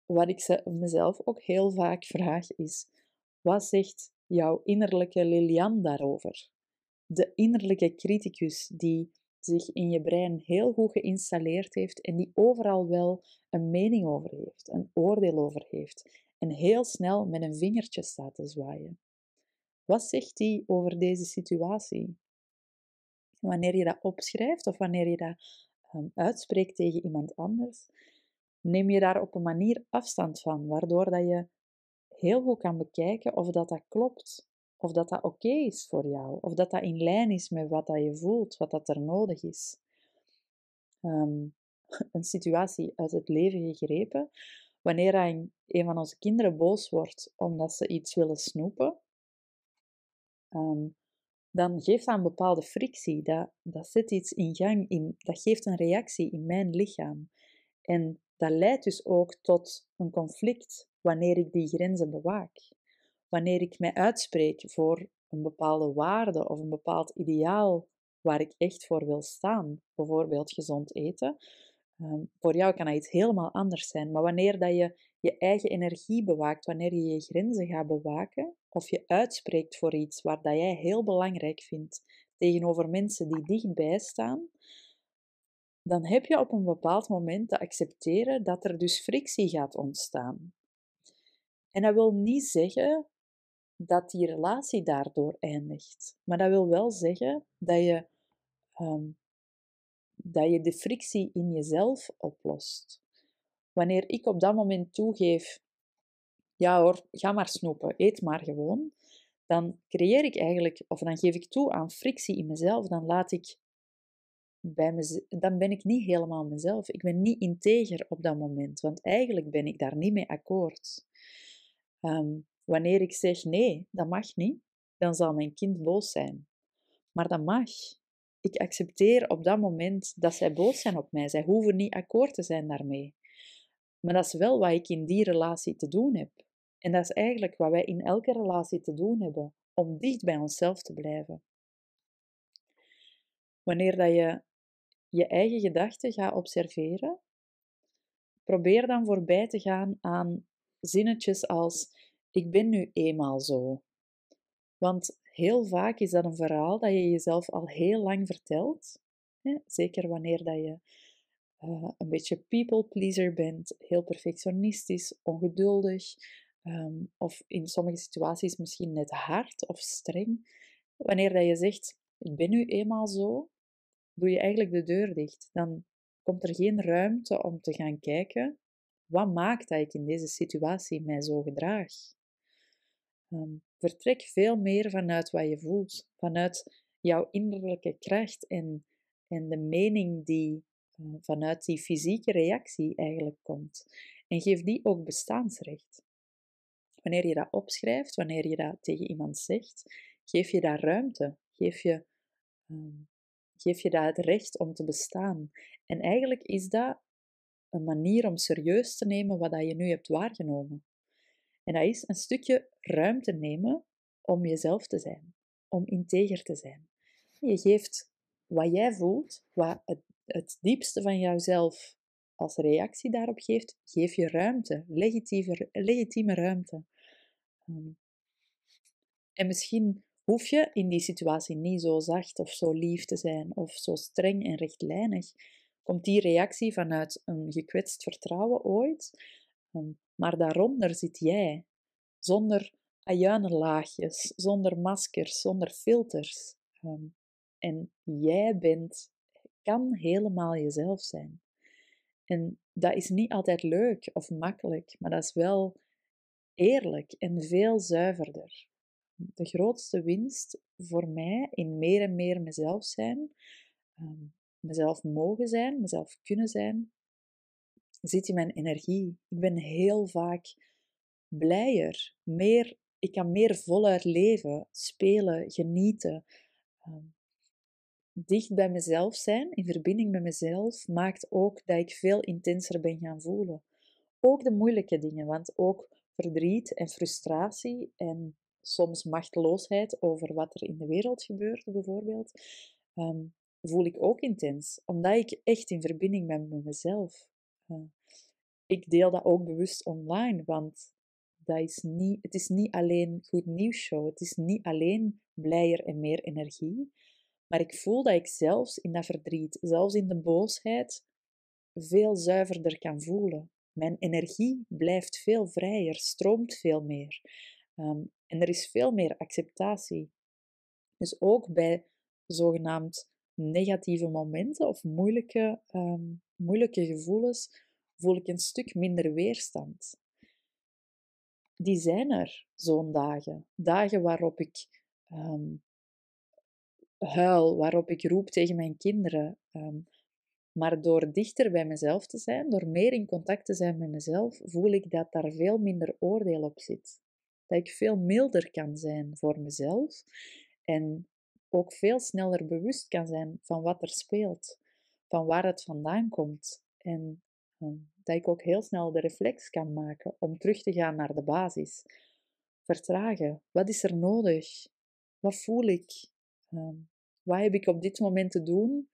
Speaker 1: Wat ik mezelf ook heel vaak vraag is: wat zegt jouw innerlijke Lilian daarover? De innerlijke criticus die zich in je brein heel goed geïnstalleerd heeft en die overal wel een mening over heeft, een oordeel over heeft en heel snel met een vingertje staat te zwaaien. Wat zegt hij over deze situatie? Wanneer je dat opschrijft of wanneer je dat um, uitspreekt tegen iemand anders, neem je daar op een manier afstand van, waardoor dat je heel goed kan bekijken of dat, dat klopt, of dat dat oké is voor jou, of dat dat in lijn is met wat dat je voelt, wat dat er nodig is. Ehm, een situatie uit het leven gegrepen. Wanneer een, een van onze kinderen boos wordt omdat ze iets willen snoepen, um, dan geeft dat een bepaalde frictie. Dat, dat zet iets in gang, in, dat geeft een reactie in mijn lichaam. En dat leidt dus ook tot een conflict wanneer ik die grenzen bewaak. Wanneer ik mij uitspreek voor een bepaalde waarde of een bepaald ideaal waar ik echt voor wil staan, bijvoorbeeld gezond eten. Ehm, voor jou kan dat iets helemaal anders zijn, maar wanneer dat je je eigen energie bewaakt, wanneer je je grenzen gaat bewaken of je uitspreekt voor iets waar dat jij heel belangrijk vindt tegenover mensen die dichtbij staan, dan heb je op een bepaald moment te accepteren dat er dus frictie gaat ontstaan. En dat wil niet zeggen dat die relatie daardoor eindigt, maar dat wil wel zeggen dat je, ehm, dat je de frictie in jezelf oplost. Wanneer ik op dat moment toegeef, ja hoor, ga maar snoepen, eet maar gewoon, dan creëer ik eigenlijk, of dan geef ik toe aan frictie in mezelf, dan laat ik dan ben ik niet helemaal mezelf. Ik ben niet integer op dat moment, want eigenlijk ben ik daar niet mee akkoord. Ehm, wanneer ik zeg nee, dat mag niet, dan zal mijn kind boos zijn. Maar dat mag. Ik accepteer op dat moment dat zij boos zijn op mij. Zij hoeven niet akkoord te zijn daarmee. Maar dat is wel wat ik in die relatie te doen heb. En dat is eigenlijk wat wij in elke relatie te doen hebben, om dicht bij onszelf te blijven. Wanneer dat je je eigen gedachten gaat observeren, probeer dan voorbij te gaan aan zinnetjes als ik ben nu eenmaal zo. Want heel vaak is dat een verhaal dat je jezelf al heel lang vertelt. Zeker wanneer dat je uh, een beetje people pleaser bent, heel perfectionistisch, ongeduldig, um, of in sommige situaties misschien net hard of streng. Wanneer dat je zegt, ik ben nu eenmaal zo, doe je eigenlijk de deur dicht. Dan komt er geen ruimte om te gaan kijken, wat maakt dat ik in deze situatie mij zo gedraag? Um, vertrek veel meer vanuit wat je voelt, vanuit jouw innerlijke kracht en, en de mening die eh, vanuit die fysieke reactie eigenlijk komt. En geef die ook bestaansrecht. Wanneer je dat opschrijft, wanneer je dat tegen iemand zegt, geef je daar ruimte. Geef je, um, geef je dat het recht om te bestaan. En eigenlijk is dat een manier om serieus te nemen wat dat je nu hebt waargenomen. En dat is een stukje ruimte nemen om jezelf te zijn, om integer te zijn. Je geeft wat jij voelt, wat het, het diepste van jouzelf als reactie daarop geeft, geef je ruimte, legitieme, ruimte. Ehm, en misschien hoef je in die situatie niet zo zacht of zo lief te zijn of zo streng en rechtlijnig. Komt die reactie vanuit een gekwetst vertrouwen ooit? Ehm, maar daaronder zit jij, zonder ajuinenlaagjes, zonder maskers, zonder filters. Ehm, en jij bent, kan helemaal jezelf zijn. En dat is niet altijd leuk of makkelijk, maar dat is wel eerlijk en veel zuiverder. De grootste winst voor mij in meer en meer mezelf zijn, ehm, mezelf mogen zijn, mezelf kunnen zijn, zit in mijn energie. Ik ben heel vaak blijer, meer, ik kan meer voluit leven, spelen, genieten. Ehm, dicht bij mezelf zijn, in verbinding met mezelf, maakt ook dat ik veel intenser ben gaan voelen. Ook de moeilijke dingen, want ook verdriet en frustratie en soms machteloosheid over wat er in de wereld gebeurt, bijvoorbeeld, ehm, voel ik ook intens, omdat ik echt in verbinding ben met mezelf. Uh, ik deel dat ook bewust online, want dat is niet, het is niet alleen goed nieuws show, het is niet alleen blijer en meer energie, maar ik voel dat ik zelfs in dat verdriet, zelfs in de boosheid, veel zuiverder kan voelen. Mijn energie blijft veel vrijer, stroomt veel meer. Ehm, en er is veel meer acceptatie. Dus ook bij zogenaamd negatieve momenten of moeilijke, um, moeilijke gevoelens voel ik een stuk minder weerstand. Die zijn er, zo'n dagen. Dagen waarop ik um, huil, waarop ik roep tegen mijn kinderen. Um, maar door dichter bij mezelf te zijn, door meer in contact te zijn met mezelf, voel ik dat daar veel minder oordeel op zit. Dat ik veel milder kan zijn voor mezelf en ook veel sneller bewust kan zijn van wat er speelt, van waar het vandaan komt. En um, dat ik ook heel snel de reflex kan maken om terug te gaan naar de basis. Vertragen. Wat is er nodig? Wat voel ik? Um, wat heb ik op dit moment te doen?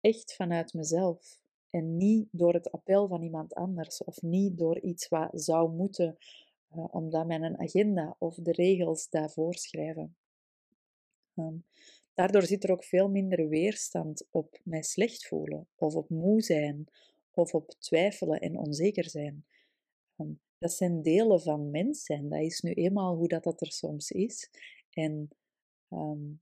Speaker 1: Echt vanuit mezelf. En niet door het appel van iemand anders. Of niet door iets wat zou moeten, uh, omdat mijn agenda of de regels daarvoor schrijven. Um, daardoor zit er ook veel minder weerstand op mij slecht voelen, of op moe zijn, of op twijfelen en onzeker zijn. Um, dat zijn delen van mens zijn. Dat is nu eenmaal hoe dat, dat er soms is. En um,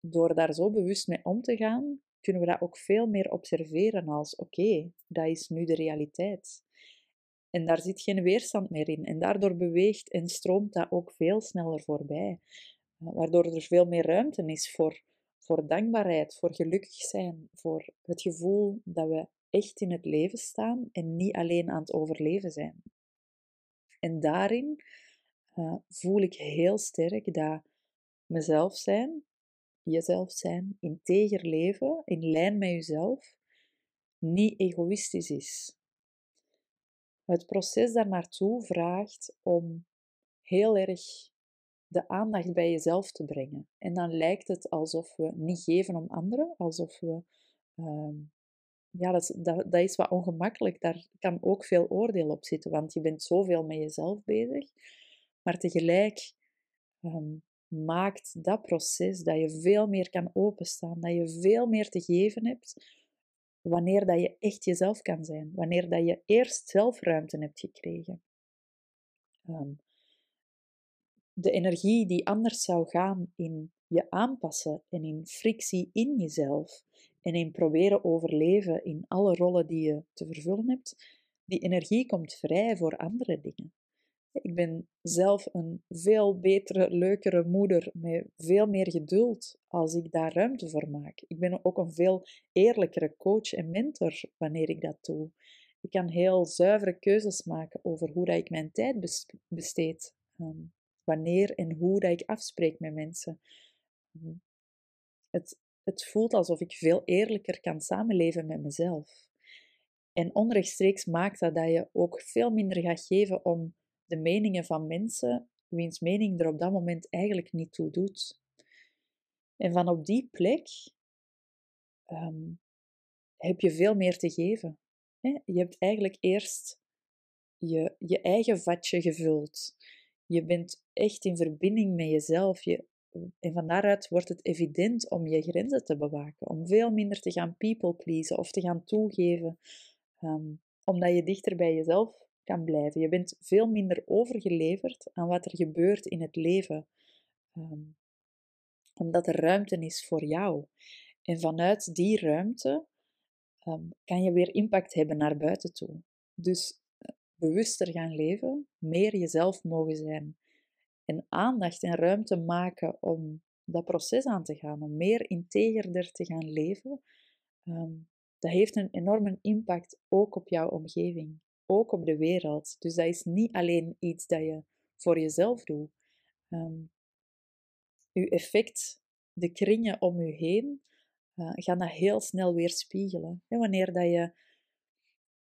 Speaker 1: door daar zo bewust mee om te gaan, kunnen we dat ook veel meer observeren als oké, dat is nu de realiteit. En daar zit geen weerstand meer in. En daardoor beweegt en stroomt dat ook veel sneller voorbij. Eh, waardoor er veel meer ruimte is voor, voor dankbaarheid, voor gelukkig zijn, voor het gevoel dat we echt in het leven staan en niet alleen aan het overleven zijn. En daarin uh, voel ik heel sterk dat mezelf zijn, jezelf zijn, integer leven, in lijn met jezelf, niet egoïstisch is. Het proces daar naartoe vraagt om heel erg de aandacht bij jezelf te brengen. En dan lijkt het alsof we niet geven om anderen, alsof we. Uh, ja, dat, dat, dat is wat ongemakkelijk. Daar kan ook veel oordeel op zitten, want je bent zoveel met jezelf bezig. Maar tegelijk um, maakt dat proces dat je veel meer kan openstaan, dat je veel meer te geven hebt wanneer dat je echt jezelf kan zijn, wanneer dat je eerst zelf ruimte hebt gekregen. Um, de energie die anders zou gaan in je aanpassen en in frictie in jezelf en in proberen overleven in alle rollen die je te vervullen hebt, die energie komt vrij voor andere dingen. Ik ben zelf een veel betere, leukere moeder met veel meer geduld als ik daar ruimte voor maak. Ik ben ook een veel eerlijkere coach en mentor wanneer ik dat doe. Ik kan heel zuivere keuzes maken over hoe dat ik mijn tijd besteed. Ehm, wanneer en hoe dat ik afspreek met mensen. Ehm, het, het voelt alsof ik veel eerlijker kan samenleven met mezelf. En onrechtstreeks maakt dat dat je ook veel minder gaat geven om de meningen van mensen wiens mening er op dat moment eigenlijk niet toe doet. En van op die plek ehm, heb je veel meer te geven. Je hebt eigenlijk eerst je, je eigen vatje gevuld. Je bent echt in verbinding met jezelf. Je, en van daaruit wordt het evident om je grenzen te bewaken, om veel minder te gaan people pleasen of te gaan toegeven, um, omdat je dichter bij jezelf kan blijven. Je bent veel minder overgeleverd aan wat er gebeurt in het leven, um, omdat er ruimte is voor jou. En vanuit die ruimte um, kan je weer impact hebben naar buiten toe. Dus uh, bewuster gaan leven, meer jezelf mogen zijn en aandacht en ruimte maken om dat proces aan te gaan, om meer integerder te gaan leven, um, dat heeft een enorme impact ook op jouw omgeving, ook op de wereld. Dus dat is niet alleen iets dat je voor jezelf doet. Um, uw effect, de kringen om je heen, uh, gaan dat heel snel weer spiegelen. En wanneer dat je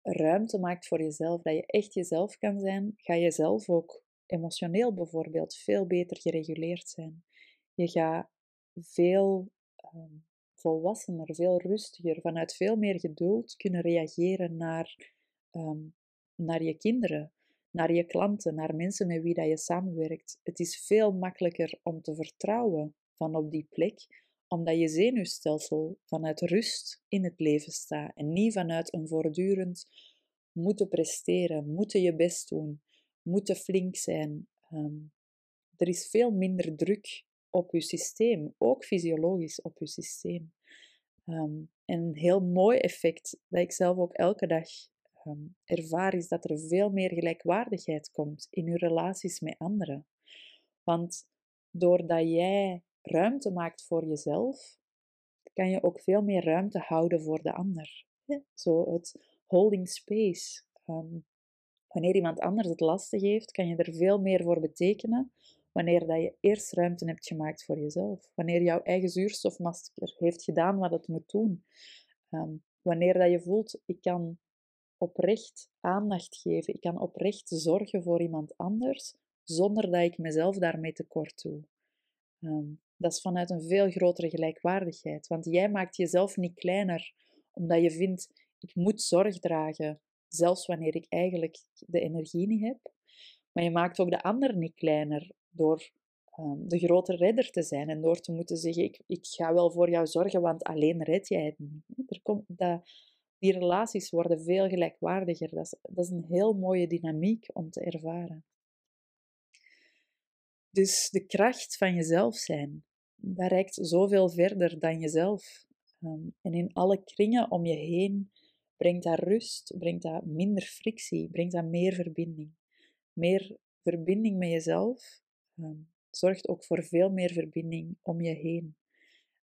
Speaker 1: ruimte maakt voor jezelf, dat je echt jezelf kan zijn, ga je zelf ook emotioneel bijvoorbeeld veel beter gereguleerd zijn. Je gaat veel um, volwassener, veel rustiger, vanuit veel meer geduld kunnen reageren naar, um, naar je kinderen, naar je klanten, naar mensen met wie dat je samenwerkt. Het is veel makkelijker om te vertrouwen van op die plek, omdat je zenuwstelsel vanuit rust in het leven staat en niet vanuit een voortdurend moeten presteren, moeten je best doen, moeten flink zijn. Ehm, er is veel minder druk op je systeem, ook fysiologisch op je systeem. Um, en een heel mooi effect dat ik zelf ook elke dag um, ervaar, is dat er veel meer gelijkwaardigheid komt in je relaties met anderen. Want doordat jij ruimte maakt voor jezelf, kan je ook veel meer ruimte houden voor de ander. Zo het holding space. Um, wanneer iemand anders het lastig heeft, kan je er veel meer voor betekenen wanneer dat je eerst ruimte hebt gemaakt voor jezelf. Wanneer jouw eigen zuurstofmasker heeft gedaan wat het moet doen. Um, wanneer dat je voelt, ik kan oprecht aandacht geven, ik kan oprecht zorgen voor iemand anders, zonder dat ik mezelf daarmee tekort doe. Um, dat is vanuit een veel grotere gelijkwaardigheid. Want jij maakt jezelf niet kleiner omdat je vindt, ik moet zorg dragen, zelfs wanneer ik eigenlijk de energie niet heb. Maar je maakt ook de ander niet kleiner door um, de grote redder te zijn en door te moeten zeggen: ik, ik ga wel voor jou zorgen, want alleen red jij het niet. Komt, dat, die relaties worden veel gelijkwaardiger. Dat is, dat is een heel mooie dynamiek om te ervaren. Dus de kracht van jezelf zijn, dat reikt zoveel verder dan jezelf. Um, en in alle kringen om je heen brengt dat rust, brengt dat minder frictie, brengt dat meer verbinding. Meer verbinding met jezelf um, zorgt ook voor veel meer verbinding om je heen.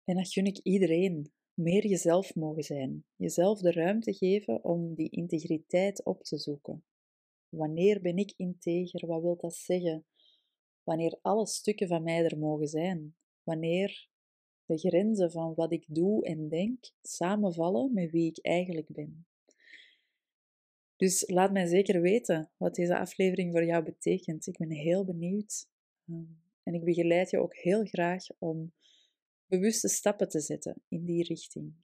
Speaker 1: En dat gun ik iedereen. Meer jezelf mogen zijn. Jezelf de ruimte geven om die integriteit op te zoeken. Wanneer ben ik integer? Wat wil dat zeggen? Wanneer alle stukken van mij er mogen zijn. Wanneer de grenzen van wat ik doe en denk samenvallen met wie ik eigenlijk ben. Dus laat mij zeker weten wat deze aflevering voor jou betekent. Ik ben heel benieuwd. Ehm, en ik begeleid je ook heel graag om bewuste stappen te zetten in die richting.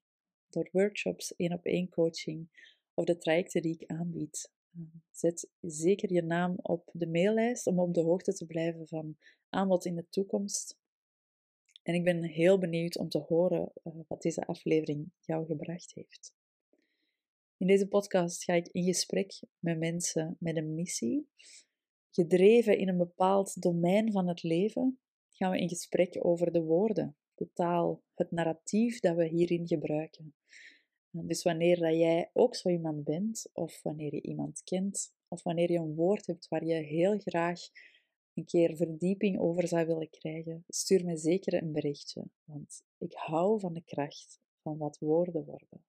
Speaker 1: Door workshops, één op één coaching of de trajecten die ik aanbied. Ehm, zet zeker je naam op de maillijst om op de hoogte te blijven van aanbod in de toekomst. En ik ben heel benieuwd om te horen uh, wat deze aflevering jou gebracht heeft. In deze podcast ga ik in gesprek met mensen met een missie. Gedreven in een bepaald domein van het leven, gaan we in gesprek over de woorden, taal, het narratief dat we hierin gebruiken. Dus wanneer dat jij ook zo iemand bent, of wanneer je iemand kent, of wanneer je een woord hebt waar je heel graag een keer verdieping over zou willen krijgen, stuur me zeker een berichtje, want ik hou van de kracht van wat woorden worden.